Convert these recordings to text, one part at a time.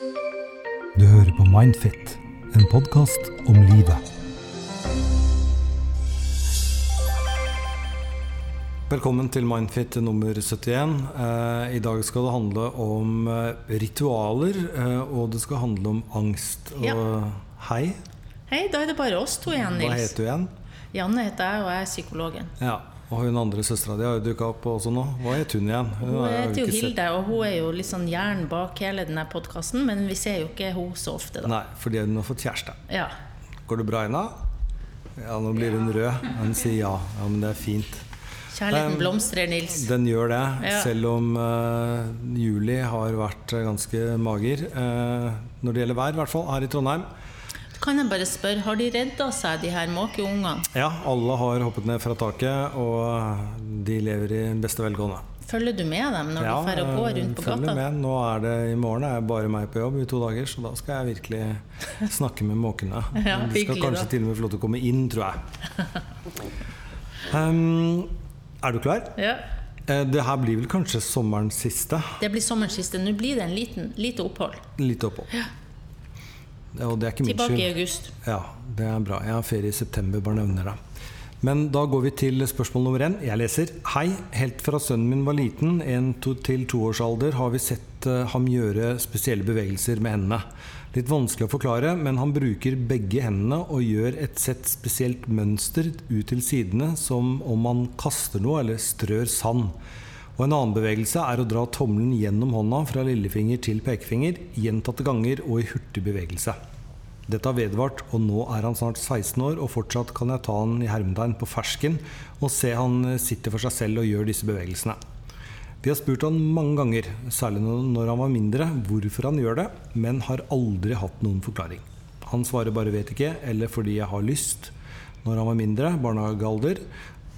Du hører på Mindfit, en podkast om livet. Velkommen til Mindfit nummer 71. Eh, I dag skal det handle om eh, ritualer, eh, og det skal handle om angst. Og hei, Hei, da er det bare oss to igjen, Nils. hva heter du igjen? Janne heter jeg, og jeg er psykologen. Ja, og hun andre søstera di har jo dukka opp også nå. Hva het hun igjen? Hun hun heter jo. Hilde, og hun er jo litt sånn hjernen bak hele denne podkasten, men vi ser jo ikke hun så ofte, da. Nei, fordi hun har fått kjæreste. Ja. Går det bra, Ina? Ja, nå blir hun rød. Hun sier ja. Ja, men det er fint. Kjærligheten blomstrer, Nils. Den gjør det, Ja. selv om uh, juli har vært eh, ganske mager. Uh, når det gjelder vær, i hvert fall her i Trondheim. Kan jeg bare spørre, har de redda seg, de her måkeungene? Ja, alle har hoppet ned fra taket, og de lever i beste velgående. Følger du med dem når Ja, du drar og går rundt på gata? med. Nå er det i morgen er jeg bare meg på jobb i to dager, så da skal jeg virkelig snakke med måkene. Ja, de skal kanskje da. til og med få lov til å komme inn, tror jeg. Um, er du klar? Ja. Eh, Det her blir vel kanskje sommerens siste. Det blir sommerens siste. Nå blir det en liten, lite opphold. Lite opphold. Ja, og det er ikke min Tilbake i august. Ja, det er bra. Jeg har ferie i september, bare nevner det. Men da går vi til spørsmål nummer én. Jeg leser. Hei. Helt fra sønnen min var liten, en to, til toårsalder, har vi sett eh, ham gjøre spesielle bevegelser med hendene. Litt vanskelig å forklare, men han bruker begge hendene og gjør et sett spesielt mønster ut til sidene, som om han kaster noe eller strør sand. Og en annen bevegelse er å dra tommelen gjennom hånda fra lillefinger til pekefinger, gjentatte ganger og i hurtig bevegelse. Dette har vedvart, og nå er han snart 16 år, og fortsatt kan jeg ta han i hermetegn på fersken og se han sitter for seg selv og gjør disse bevegelsene. Vi har spurt han mange ganger, særlig når han var mindre, hvorfor han gjør det, men har aldri hatt noen forklaring. Han svarer bare 'vet ikke', eller 'fordi jeg har lyst', når han var mindre, barnehagealder.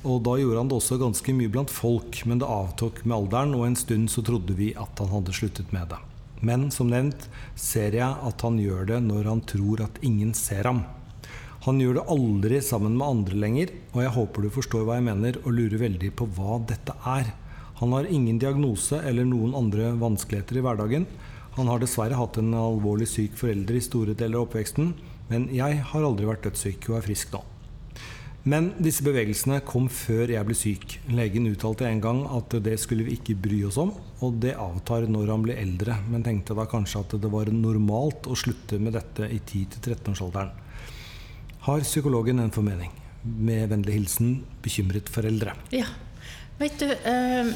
Og da gjorde han det også ganske mye blant folk, men det avtok med alderen, og en stund så trodde vi at han hadde sluttet med det. Men som nevnt ser jeg at han gjør det når han tror at ingen ser ham. Han gjør det aldri sammen med andre lenger, og jeg håper du forstår hva jeg mener, og lurer veldig på hva dette er. Han har ingen diagnose eller noen andre vanskeligheter i hverdagen. Han har dessverre hatt en alvorlig syk forelder i store deler av oppveksten, men jeg har aldri vært dødssyk og er frisk nå. Men disse bevegelsene kom før jeg ble syk. Legen uttalte en gang at det skulle vi ikke bry oss om, og det avtar når han blir eldre, men tenkte da kanskje at det var normalt å slutte med dette i 10-13-årsalderen. Har psykologen en formening? Med vennlig hilsen bekymret foreldre. Ja. Vet du, eh,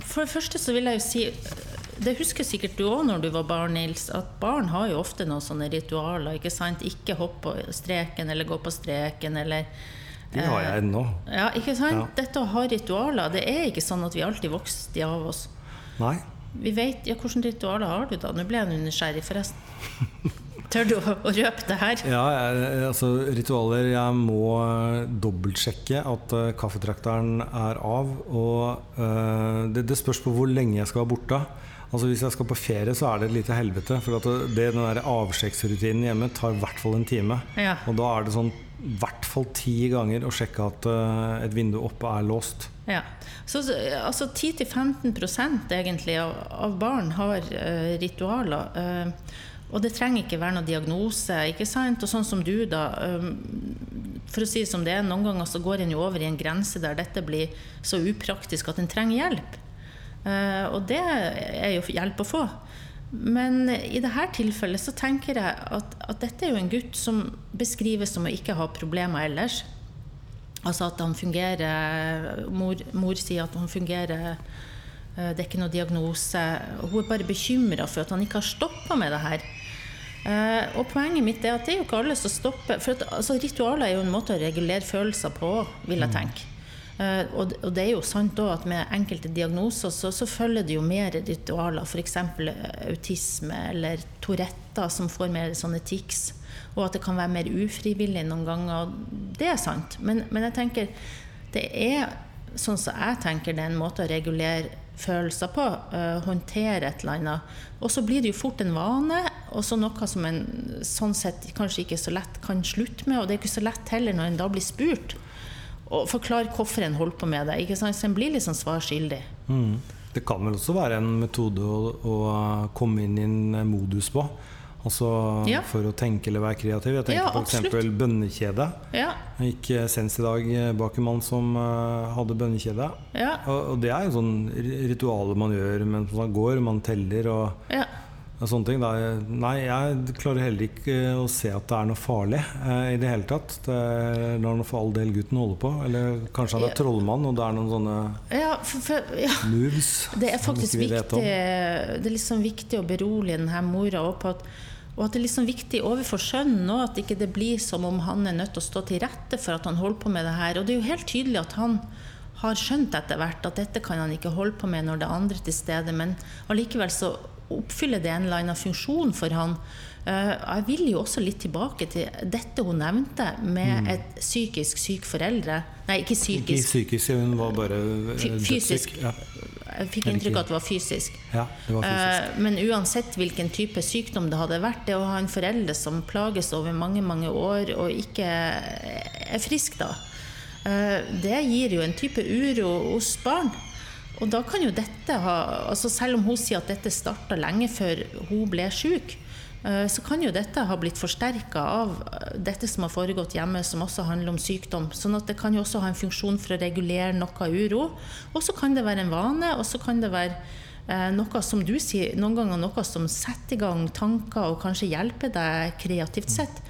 for det første så vil jeg jo si Det husker sikkert du òg når du var barn, Nils, at barn har jo ofte noen sånne ritualer. ikke sant? Ikke hopp på streken eller gå på streken eller De har jeg ennå. Ja, ikke sant? Ja. Dette å ha ritualer, det er ikke sånn at vi alltid vokser de av oss. Nei? Vi vet, ja, Hvilke ritualer har du, da? Nå ble jeg nysgjerrig, forresten. Tør du å, røpe det her? Ja, jeg, altså ritualer Jeg må eh, dobbeltsjekke at uh, kaffetrakteren er av. Og uh, det, det spørs på hvor lenge jeg skal være borte. Altså Hvis jeg skal på ferie, så er det et lite helvete. For at det, den der avsjekksrutinen hjemme tar i hvert fall en time. Ja. Og da er det sånn i hvert fall ti ganger å sjekke at uh, et vindu oppe er låst. Ja. Så så, altså 10-15 egentlig av, av barn har uh, ritualer. eh, og det trenger ikke være noen diagnose. ikke sant? Og sånn som du, da. for å si det som det er, noen ganger så går en jo over i en grense der dette blir så upraktisk at en trenger hjelp. Eh, og det er jo hjelp å få. Men i dette tilfellet så tenker jeg at, at dette er jo en gutt som beskrives som å ikke ha problemer ellers. Altså at han fungerer Mor, mor sier at han fungerer eh, Det er ikke noe diagnose. Hun er bare bekymra for at han ikke har stoppa med det her. Eh, og poenget mitt er at det er jo ikke alle som stopper. For at, altså, ritualer er jo en måte å regulere følelser på, vil jeg tenke. Eh, og, og det er jo sant òg at med enkelte diagnoser så, så følger det jo mer ritualer. F.eks. autisme eller Tourette som får mer sånne tics. Og at det kan være mer ufrivillig noen ganger. Det er sant. Men, men jeg tenker det er sånn som jeg tenker det er en måte å regulere følelser på. eh, håndtere et eller annet. Og så blir det jo fort en vane, og så noe som en sånn sett kanskje ikke så lett kan slutte med. Og det er ikke så lett heller når en da blir spurt. Og forklare hvorfor en holder på med det. ikke sant? Så en blir liksom sånn svar skyldig. Det kan vel også være en metode å, å komme inn i en modus på. Altså Ja. for å tenke eller være kreativ. Jeg tenker Ja, f.eks. bønnekjede. Ja, Jeg gikk eh, senest i dag eh, bak en mann som eh, hadde bønnekjede. ja, Og, og det er jo sånn Ritualet ritualer man gjør mens man går, man teller og, ja. og sånne ting. Da, nei, jeg klarer heller ikke å se at det er noe farlig eh, i det hele tatt. Det er når for all del gutten holder på. Eller kanskje han er trollmann, og det er noen sånne ja, for, for, ja. moves Det er faktisk viktig, det er liksom viktig å berolige denne mora òg på at og at det er liksom viktig overfor sønnen òg, at ikke det blir som om han er nødt til å stå til rette for at han holder på med det her. Og det er jo helt tydelig at han har skjønt etter hvert at dette kan han ikke holde på med når det er andre til stede, men allikevel så oppfyller det en eller annen funksjon for han. Eh, Jeg vil jo også litt tilbake til dette hun nevnte, med et psykisk syk foreldre. Nei, ikke psykisk. Ikke psykisk. hun var bare eh, fysisk. Ja, Jeg fikk inntrykk av at det var fysisk. ja, det var fysisk. Eh, Men uansett hvilken type sykdom det hadde vært, det å ha en forelder som plages over mange mange år og ikke er frisk, da, det gir jo en type uro hos barn. Og da kan jo dette ha altså Selv om hun sier at dette starta lenge før hun ble eh, så kan jo dette ha blitt forsterka av eh, dette som har foregått hjemme, som også handler om sykdom. Sånn at det kan jo også ha en funksjon for å regulere noe uro. Og så kan det være en vane, og så kan det være eh, noe som du sier, noen ganger noe som setter i gang tanker og kanskje hjelper deg kreativt sett.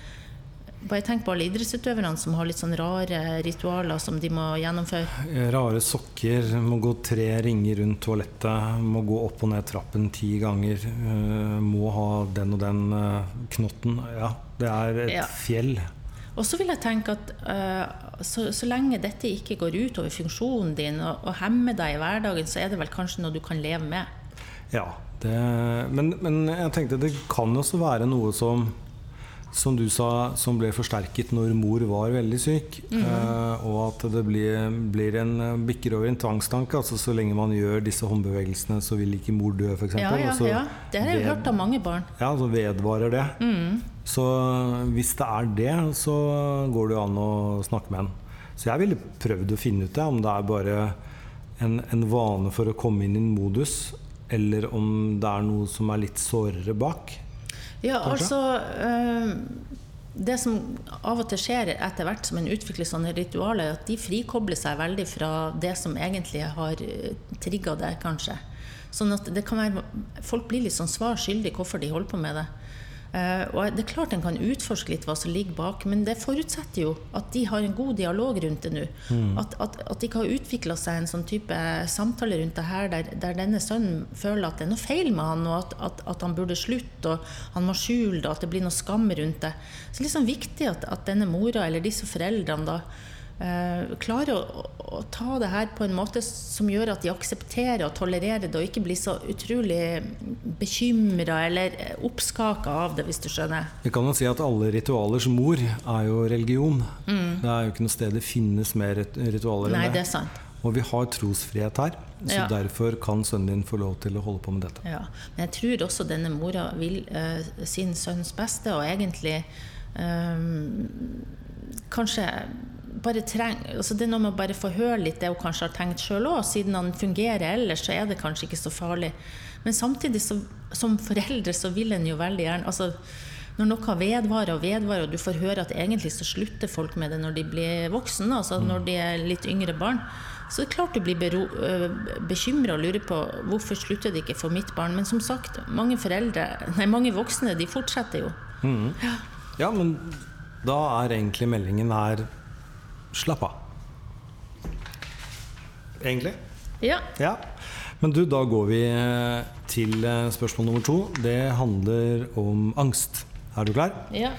Bare tenk på alle idrettsutøverne som har litt sånn rare ritualer som de må gjennomføre. Rare sokker, må gå tre ringer rundt toalettet, må gå opp og ned trappen ti ganger, øh, må ha den og den øh, knotten. Ja, det er et Ja. fjell. Og så vil jeg tenke at eh, så, så lenge dette ikke går ut over funksjonen din og, og hemmer deg i hverdagen, så er det vel kanskje noe du kan leve med. Ja, det, men, men jeg tenkte det kan også være noe som som du sa, som ble forsterket når mor var veldig syk. eh, og at det blir, blir en eh, bikker over en tvangstanke. Altså så lenge man gjør disse håndbevegelsene, så vil ikke mor dø, f.eks. Ja, ja, ja. Det har jeg hørt av mange barn. Ja, så vedvarer det. Så hvis det er det, så går det jo an å snakke med en. Så jeg ville prøvd å finne ut det, om det er bare en, en vane for å komme inn i en modus, eller om det er noe som er litt sårere bak. Ja, Kanskje? altså eh, Det som av og til skjer etter hvert som en utvikler sånne ritualer, er at de frikobler seg veldig fra det som egentlig har trigga det, kanskje. Sånn at det kan være Folk blir litt sånn svar skyldig hvorfor de holder på med det. Eh, og det er klart en kan utforske litt hva som ligger bak, men det forutsetter jo at de har en god dialog rundt det nå. At, at, at de ikke har utvikla seg en sånn type samtale rundt det her der, der denne sønnen føler at det er noe feil med han, og at, at, han burde slutte, og han må skjule det, at det blir noe skam rundt det. Så det er liksom viktig at denne mora eller disse foreldrene da eh, klarer å, å ta det her på en måte som gjør at de aksepterer og tolererer det, og ikke blir så utrolig bekymra eller oppskaka av det, hvis du skjønner. Vi kan jo si at alle ritualers mor er jo religion. Det er jo ikke noe sted det finnes mer ritualer Mm. Enn det det. er sant. Og vi har trosfrihet her, så Ja. derfor kan sønnen din få lov til å holde på med dette. Ja. Men jeg tror også denne mora vil eh, sin sønns beste, og egentlig eh, kanskje bare treng, altså Det er noe med å bare få høre litt det hun kanskje har tenkt sjøl òg. Siden han fungerer ellers, så er det kanskje ikke så farlig. Men samtidig, så, som foreldre, så vil en jo veldig gjerne altså, Når noe vedvarer og vedvarer, og du får høre at egentlig så slutter folk med det når de blir voksne, altså når de er litt yngre barn, så det er klart du blir bekymra og lurer på hvorfor slutter det ikke for mitt barn. Men som sagt, mange foreldre, nei, mange voksne de fortsetter jo. Ja, men da er egentlig meldingen her slapp av. Egentlig. Ja. Ja. Men du, da går vi eh, til eh, spørsmål nummer to. Det handler om angst. Er du klar? ja.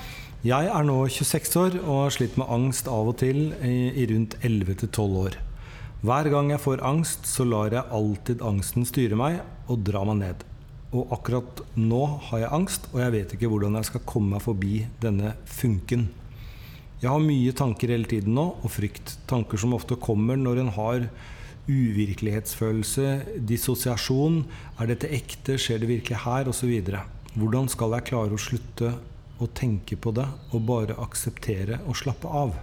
Jeg er nå 26 år og har slitt med angst av og til i, i rundt 11-12 år. Hver gang jeg får angst, så lar jeg alltid angsten styre meg og dra meg ned. Og akkurat nå har jeg angst, og jeg vet ikke hvordan jeg skal komme meg forbi denne funken. Jeg har mye tanker hele tiden nå, og frykt. Tanker som ofte kommer når en har uvirkelighetsfølelse, dissosiasjon. Er dette ekte? Skjer det virkelig her? Osv. Hvordan skal jeg klare å slutte å tenke på det, og bare akseptere og slappe av?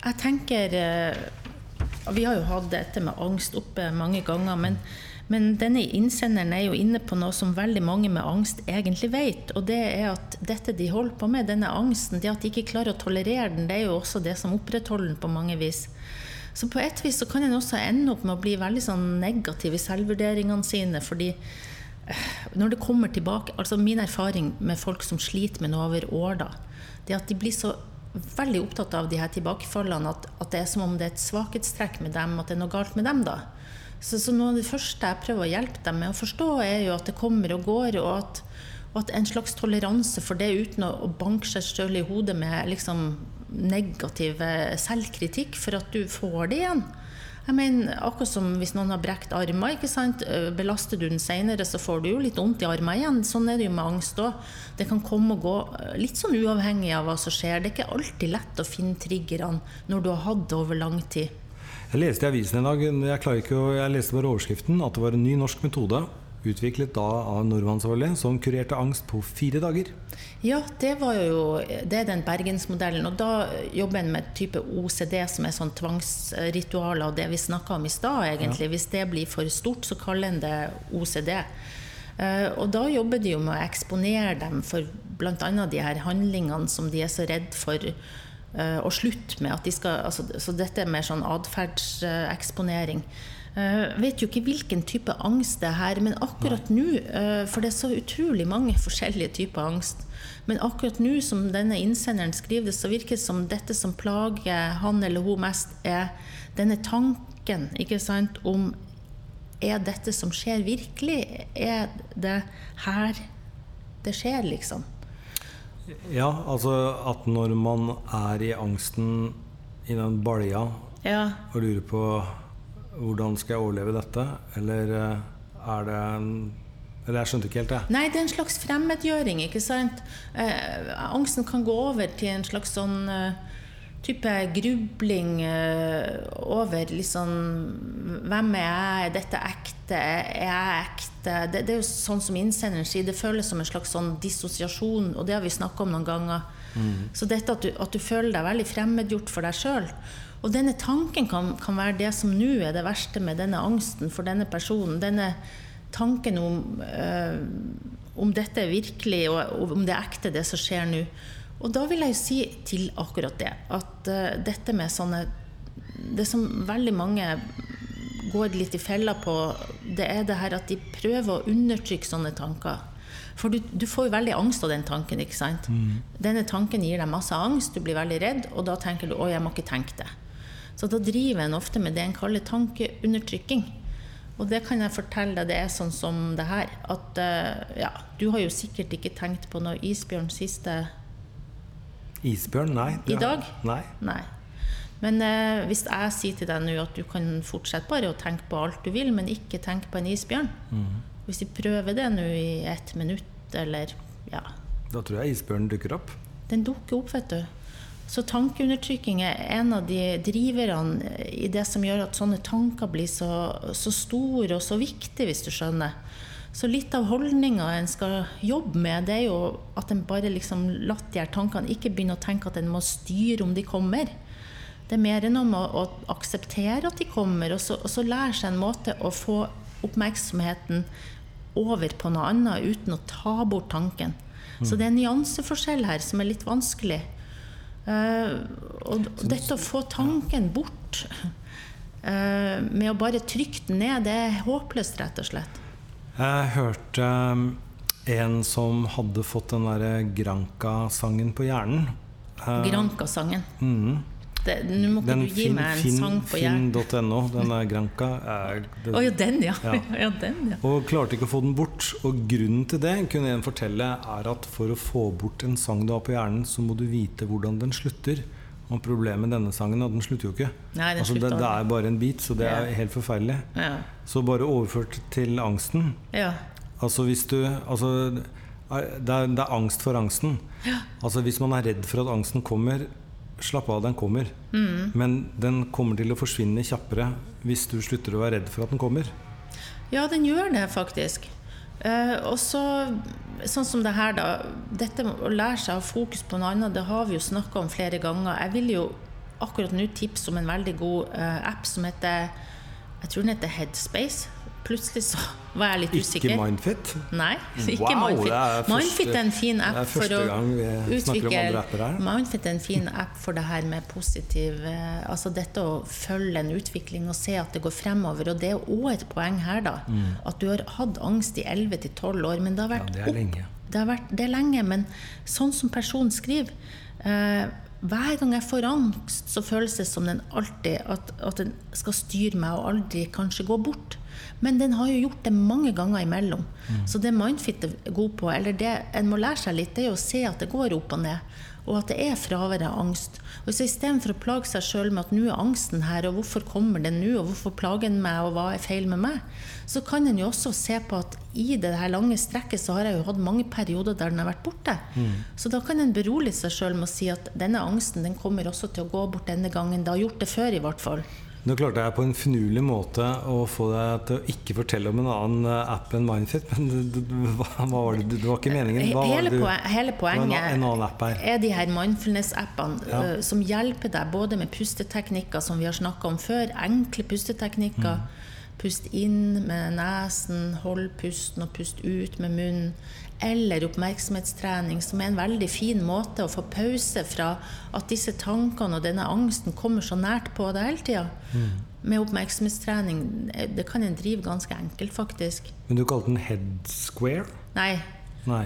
Jeg tenker eh, Vi har jo hatt dette med angst oppe mange ganger. men men denne innsenderen er jo inne på noe som veldig mange med angst egentlig vet. Og det er at dette de holder på med, denne angsten, det at de ikke klarer å tolerere den, det er jo også det som opprettholder den på mange vis. Så på et vis så kan en også ende opp med å bli veldig sånn negativ i selvvurderingene sine. fordi eh, når det kommer tilbake, altså Min erfaring med folk som sliter med noe over år, da, det at de blir så veldig opptatt av de her tilbakefallene at, at det er som om det er et svakhetstrekk med dem, at det er noe galt med dem. da. Så, så, noe av det første jeg prøver å hjelpe dem med å forstå, er jo at det kommer og går, og at, og at en slags toleranse for det uten å, å banke seg sjøl i hodet med liksom negativ selvkritikk for at du får det igjen. Jeg mener, Akkurat som hvis noen har brekt armer. ikke sant? Belaster du den senere, så får du jo litt vondt i armen igjen. Sånn er det jo med angst òg. Det kan komme og gå litt sånn uavhengig av hva som skjer. Det er ikke alltid lett å finne triggerne når du har hatt det over lang tid. Jeg leste i avisen i dag, jeg, å, jeg leste bare overskriften, at det var en ny norsk metode utviklet da av nordmannsvolle, som kurerte angst på fire dager. Ja, det var jo det er den bergensmodellen. Og da jobber en med type OCD, som er sånn tvangsritualer, og det vi snakka om i stad, egentlig. Ja. Hvis det blir for stort, så kaller en det OCD. Eh, og da jobber de jo med å eksponere dem for bl.a. de her handlingene som de er så redd for og slutt med at de skal altså, Så dette er mer sånn atferdseksponering. Uh, vet jo ikke hvilken type angst det er her, men akkurat nå uh, For det er så utrolig mange forskjellige typer angst. Men akkurat nå som denne innsenderen skriver det, så virker det som dette som plager han eller hun mest, er denne tanken ikke sant, om Er dette som skjer, virkelig? Er det her det skjer, liksom? Ja, altså at når man er i angsten i den balja ja. og lurer på hvordan skal jeg overleve dette, eller eh, er det en eller jeg skjønte ikke helt det. Nei, det er en slags fremmedgjøring. ikke sant? Eh, angsten kan gå over til en slags sånn eh, type grubling eh, over liksom Hvem er jeg? Er dette ekte? Er jeg ekte? Det, det er jo sånn som innsenderen sier, det føles som en slags sånn dissosiasjon, og det har vi snakka om noen ganger. Mm. Så dette at du, at du, føler deg veldig fremmedgjort for deg sjøl. Og denne tanken kan, kan være det som nå er det verste med denne angsten for denne personen. Denne tanken om, øh, om dette er virkelig, og om det er ekte, det som skjer nå. Og da vil jeg jo si til akkurat det at øh, dette med sånne Det som veldig mange går litt i fella på, det er det her at de prøver å undertrykke sånne tanker. For du, du får jo veldig angst av den tanken. ikke sant? Mm. Denne tanken gir deg masse angst, du blir veldig redd, og da tenker du 'å, jeg må ikke tenke det'. Så da driver en ofte med det en kaller tankeundertrykking. Og det kan jeg fortelle deg, det er sånn som det her. At uh, ja, du har jo sikkert ikke tenkt på noe isbjørn siste Isbjørn? Nei. I dag? Nei. Nei. Men eh, hvis jeg sier til deg nå at du kan fortsette bare å tenke på alt du vil, men ikke tenke på en isbjørn mm. Hvis vi prøver det nå i ett minutt, eller ja Da tror jeg isbjørnen dukker opp. Den dukker opp, vet du. Så tankeundertrykking er en av de driverne i det som gjør at sånne tanker blir så, så store og så viktige, hvis du skjønner. Så litt av holdninga en skal jobbe med, det er jo at en bare liksom lar de her tankene ikke begynne å tenke at en må styre om de kommer. Det er mer enn om å, å akseptere at de kommer, og så, og så lære seg en måte å få oppmerksomheten over på noe annet uten å ta bort tanken. Mm. Så det er en nyanseforskjell her som er litt vanskelig. Uh, og, og dette å få tanken bort uh, med å bare trykke den ned, det er håpløst, rett og slett. Jeg hørte um, en som hadde fått den derre Granca-sangen på hjernen. Uh, Granca-sangen? Mm. Nå må ikke du gi fin, meg en fin, sang på hjernen. Finn.no, den er Granca. Å oh, ja, den, ja. Ja. ja. den, ja. Og klarte ikke å få den bort. Og grunnen til det kunne en fortelle er at for å få bort en sang du har på hjernen, så må du vite hvordan den slutter. Og problemet med denne sangen at den slutter jo ikke. Nei, altså, det, det, er bare en bit, så det ja. er helt forferdelig. Ja. Så bare overført til angsten. Ja. Altså hvis du altså, det, er, det er angst for angsten. Altså Hvis man er redd for at angsten kommer, slapp av, den kommer. Mm. Men den kommer til å forsvinne kjappere hvis du slutter å være redd for at den kommer. Ja, den gjør det faktisk. Eh, og så, sånn som det her, da. Dette å lære seg å ha fokus på noe annet, det har vi jo snakka om flere ganger. Jeg vil jo akkurat nå tipse om en veldig god eh, app som heter Jeg tror den heter Headspace. Plutselig så var jeg litt usikker. Ikke Mindfit? Nei, ikke wow, Mindfit. Er Mindfit er en fin app for å utvikle Mindfit er en fin app for det her med positiv uh, Altså dette å følge en utvikling og se at det går fremover. Og det er òg et poeng her, da. Mm. At du har hatt angst i 11-12 år, men det har vært ja, det er lenge. Det, har vært, det er lenge, men sånn som personen skriver uh, hver gang jeg får angst, så føles det som den alltid at, at, den skal styre meg og aldri kanskje gå bort. Men den har jo gjort det mange ganger imellom. Mm. Så det Mindfit er god på, eller det en må lære seg litt, det er jo å se at det går opp og ned. Og at det er fravær av angst. Og så Istedenfor å plage seg sjøl med at nå er angsten her, og hvorfor kommer den nå, og hvorfor plager den meg, og hva er feil med meg, så kan en jo også se på at i det her lange strekket så har jeg jo hatt mange perioder der den har vært borte. Mm. Så da kan en berolige seg sjøl med å si at denne angsten den kommer også til å gå bort denne gangen. Det har gjort det før, i hvert fall. Nå klarte jeg på en finurlig måte å få deg til å ikke fortelle om en annen eh, app enn Mindfit. Men hva, var det, det var ikke meningen? Hva hele, poen, hele poenget en, en er? er de her mindfulness-appene ja. uh, som hjelper deg både med pusteteknikker, som vi har snakka om før, enkle pusteteknikker. Mm. Pust inn med nesen, hold pusten og pust ut med munnen eller oppmerksomhetstrening, som er en veldig fin måte å få pause fra at disse tankene og denne angsten kommer så nært på deg hele tida. Mm. Med oppmerksomhetstrening det kan en drive ganske enkelt, faktisk. Men du kalte den head square? Nei. Nei.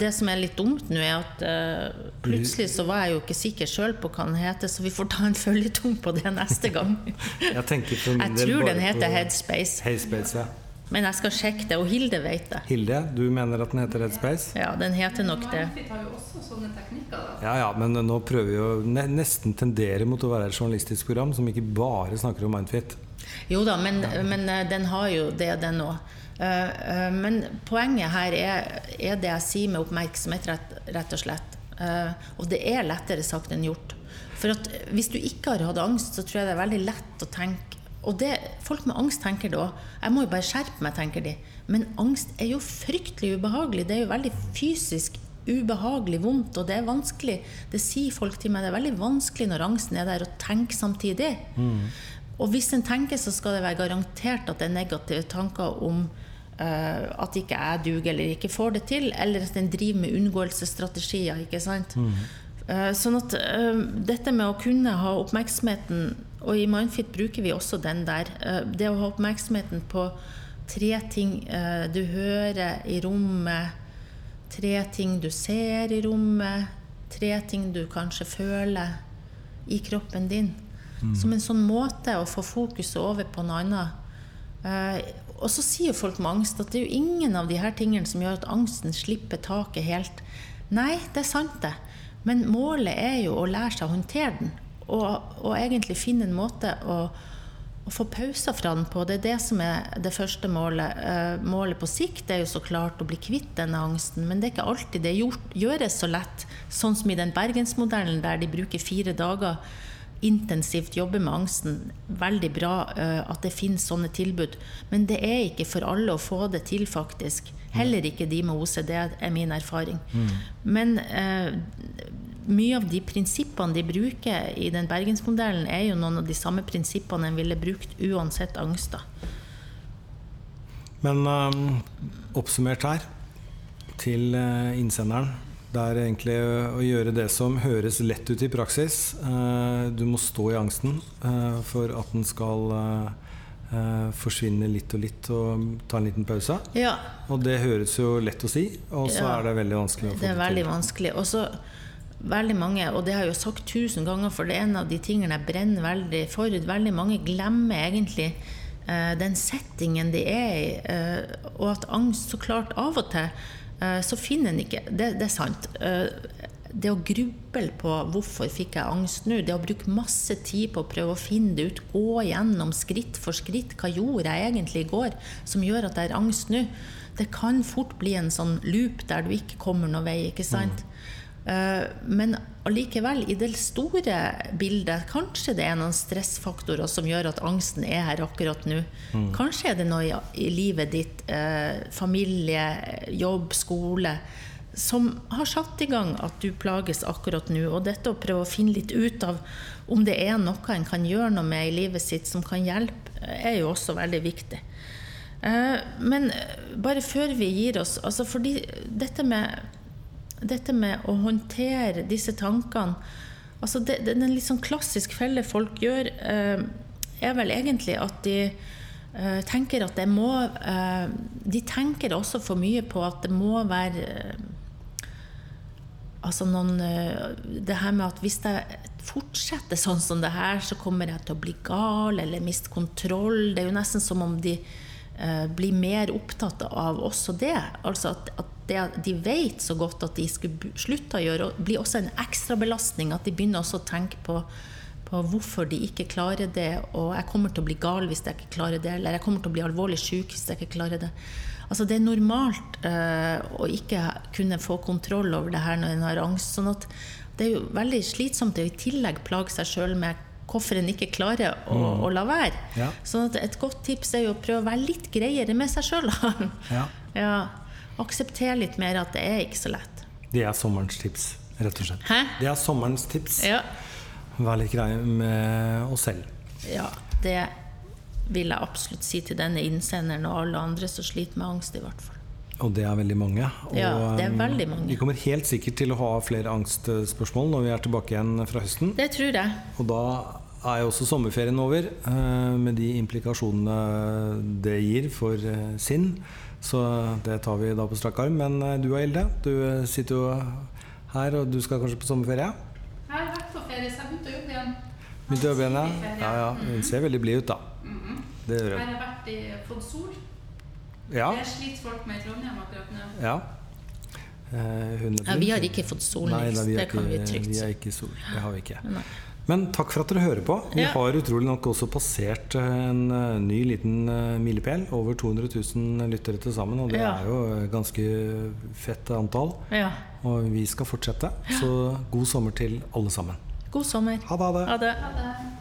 Det som er litt dumt nå, er at uh, plutselig så var jeg jo ikke sikker sjøl på hva den heter, så vi får ta en føljetung på det neste gang. jeg, jeg tror den heter Headspace. Headspace ja. Men jeg skal sjekke det, og Hilde vet det. Hilde, du mener at den heter Red Space? Ja, den heter nok det. har jo også sånne teknikker, da. Ja, ja, men nå prøver vi å nesten tendere mot å være et journalistisk program som ikke bare snakker om Mindfit. Jo da, men, ja. men eh, den har jo det, den òg. Uh, uh, men poenget her er, er, det jeg sier med oppmerksomhet, rett, rett og slett. Og det er lettere sagt enn gjort. For at hvis du ikke har hatt angst, så tror jeg det er veldig lett å tenke og det, folk med angst tenker da Jeg må jo bare skjerpe meg, tenker de. Men angst er jo fryktelig ubehagelig. Det er jo veldig fysisk ubehagelig, vondt, og det er vanskelig. Det sier folk til meg. Det er veldig vanskelig når angsten er der, å tenke samtidig. Mm. Og hvis en tenker, så skal det være garantert at det er negative tanker om uh, at ikke jeg duger eller ikke får det til, eller at en driver med unngåelsesstrategier. ikke sant? Mm. Uh, sånn at uh, dette med å kunne ha oppmerksomheten og i Mindfit bruker vi også den der. Eh, det å ha oppmerksomheten på tre ting eh, du hører i rommet, tre ting du ser i rommet, tre ting du kanskje føler i kroppen din. Mm. Som en sånn måte å få fokuset over på noe annet. Eh, og så sier folk med angst at det er jo ingen av de her tingene som gjør at angsten slipper taket helt. Nei, det er sant, det. Men målet er jo å lære seg å håndtere den. Og, og egentlig finne en måte å, å, få pauser fra den på. Det er det som er det første målet. Uh, målet på sikt er jo så klart å bli kvitt denne angsten, men det er ikke alltid det gjort, gjøres så lett. Sånn som i den bergensmodellen der de bruker fire dager intensivt jobber med angsten. Veldig bra uh, at det finnes sånne tilbud. Men det er ikke for alle å få det til, faktisk. Heller ikke de med OCD, er min erfaring. Mm. Men uh, mye av de prinsippene de bruker i den bergensmodellen, er jo noen av de samme prinsippene en ville brukt uansett angst. Men um, oppsummert her, til uh, innsenderen. Det er egentlig å gjøre det som høres lett ut i praksis. Uh, du må stå i angsten uh, for at den skal forsvinne litt og litt og ta en liten pause. Ja. Og det høres jo lett å si, og så ja. er det veldig vanskelig å få det til. Det er veldig vanskelig. Og så veldig mange, og det har jeg jo sagt tusen ganger, for det er en av de tingene jeg brenner veldig for. Veldig mange glemmer egentlig eh, den settingen de er i, eh, og at angst så klart av og til eh, så finner en ikke Det, det er sant. det å gruble på 'hvorfor fikk jeg angst nå', det å bruke masse tid på å prøve å finne det ut, gå gjennom skritt for skritt 'hva gjorde jeg egentlig i går', som gjør at jeg har angst nå, det kan fort bli en sånn loop der du ikke kommer noen vei. ikke sant? Mm. Eh, men allikevel, i det store bildet, kanskje det er noen stressfaktorer som gjør at angsten er her akkurat nå. Mm. Kanskje er det noe i livet ditt, eh, familie, jobb, skole, som har satt i gang at du plages akkurat nå. Og dette å prøve å finne litt ut av om det er noe en kan gjøre noe med i livet sitt som kan hjelpe, er jo også veldig viktig. Eh, men bare før vi gir oss altså fordi dette med, dette med å håndtere disse tankene altså det, det, Den litt sånn klassisk felle folk gjør, eh, er vel egentlig at de eh, tenker at det må De tenker også for mye på at det må være altså noen, eh, det her med at hvis jeg fortsetter sånn som det her, så kommer jeg til å bli gal eller miste kontroll. Det er jo nesten som om de eh, blir mer opptatt av også det. Altså at, at det, de vet så godt at de skulle slutte å gjøre, blir også en ekstrabelastning. At de begynner også å tenke på, på hvorfor de ikke klarer det. Og jeg kommer til å bli gal hvis jeg ikke klarer det, eller jeg kommer til å bli alvorlig syk hvis jeg ikke klarer det. Altså det er normalt uh, å ikke kunne få kontroll over det her når en har angst. sånn at det er jo veldig slitsomt å i tillegg plage seg sjøl med hvorfor en ikke klarer å, mm. å la være. Ja. At et godt tips er jo å prøve å være litt greiere med seg sjøl. ja. ja. Akseptere litt mer at det er ikke så lett. Det er sommerens tips, rett og slett. Hæ? Det er sommerens tips. Ja. Vær litt grei med oss selv. Ja, det vil jeg absolutt si til denne innsenderen og alle andre som sliter med angst, i hvert fall. Og det er veldig mange. Og ja, det er veldig mange. Vi kommer helt sikkert til å ha flere angstspørsmål når vi er tilbake igjen fra høsten. Det tror jeg. Og da er jo også sommerferien over, eh, med de implikasjonene det gir for eh, sinn. Så det tar vi da på strak arm. Men du du Hilde, du sitter jo her, og du skal kanskje på sommerferie? Jeg har vært på ferie, så jeg begynte å jobbe igjen. Begynte å jobbe igjen, ja. ja, ja. Hun ser veldig blid ut, da. Det gjør jeg. Har vært i, fått sol? Ja. Det sliter folk med i Trondheim akkurat nå. Ja. Eh, ja, vi har ikke fått sol, Det ikke, kan vi trygt si. Vi er ikke sol. Det har vi ikke. Men takk for at dere hører på. Vi ja. har utrolig nok også passert en uh, ny liten uh, milepæl. Over 200 000 lyttere til sammen, og det ja. er jo ganske fett antall. Ja. Og vi skal fortsette. Så god sommer til alle sammen. God sommer. Ha det. Ha det. Ha det.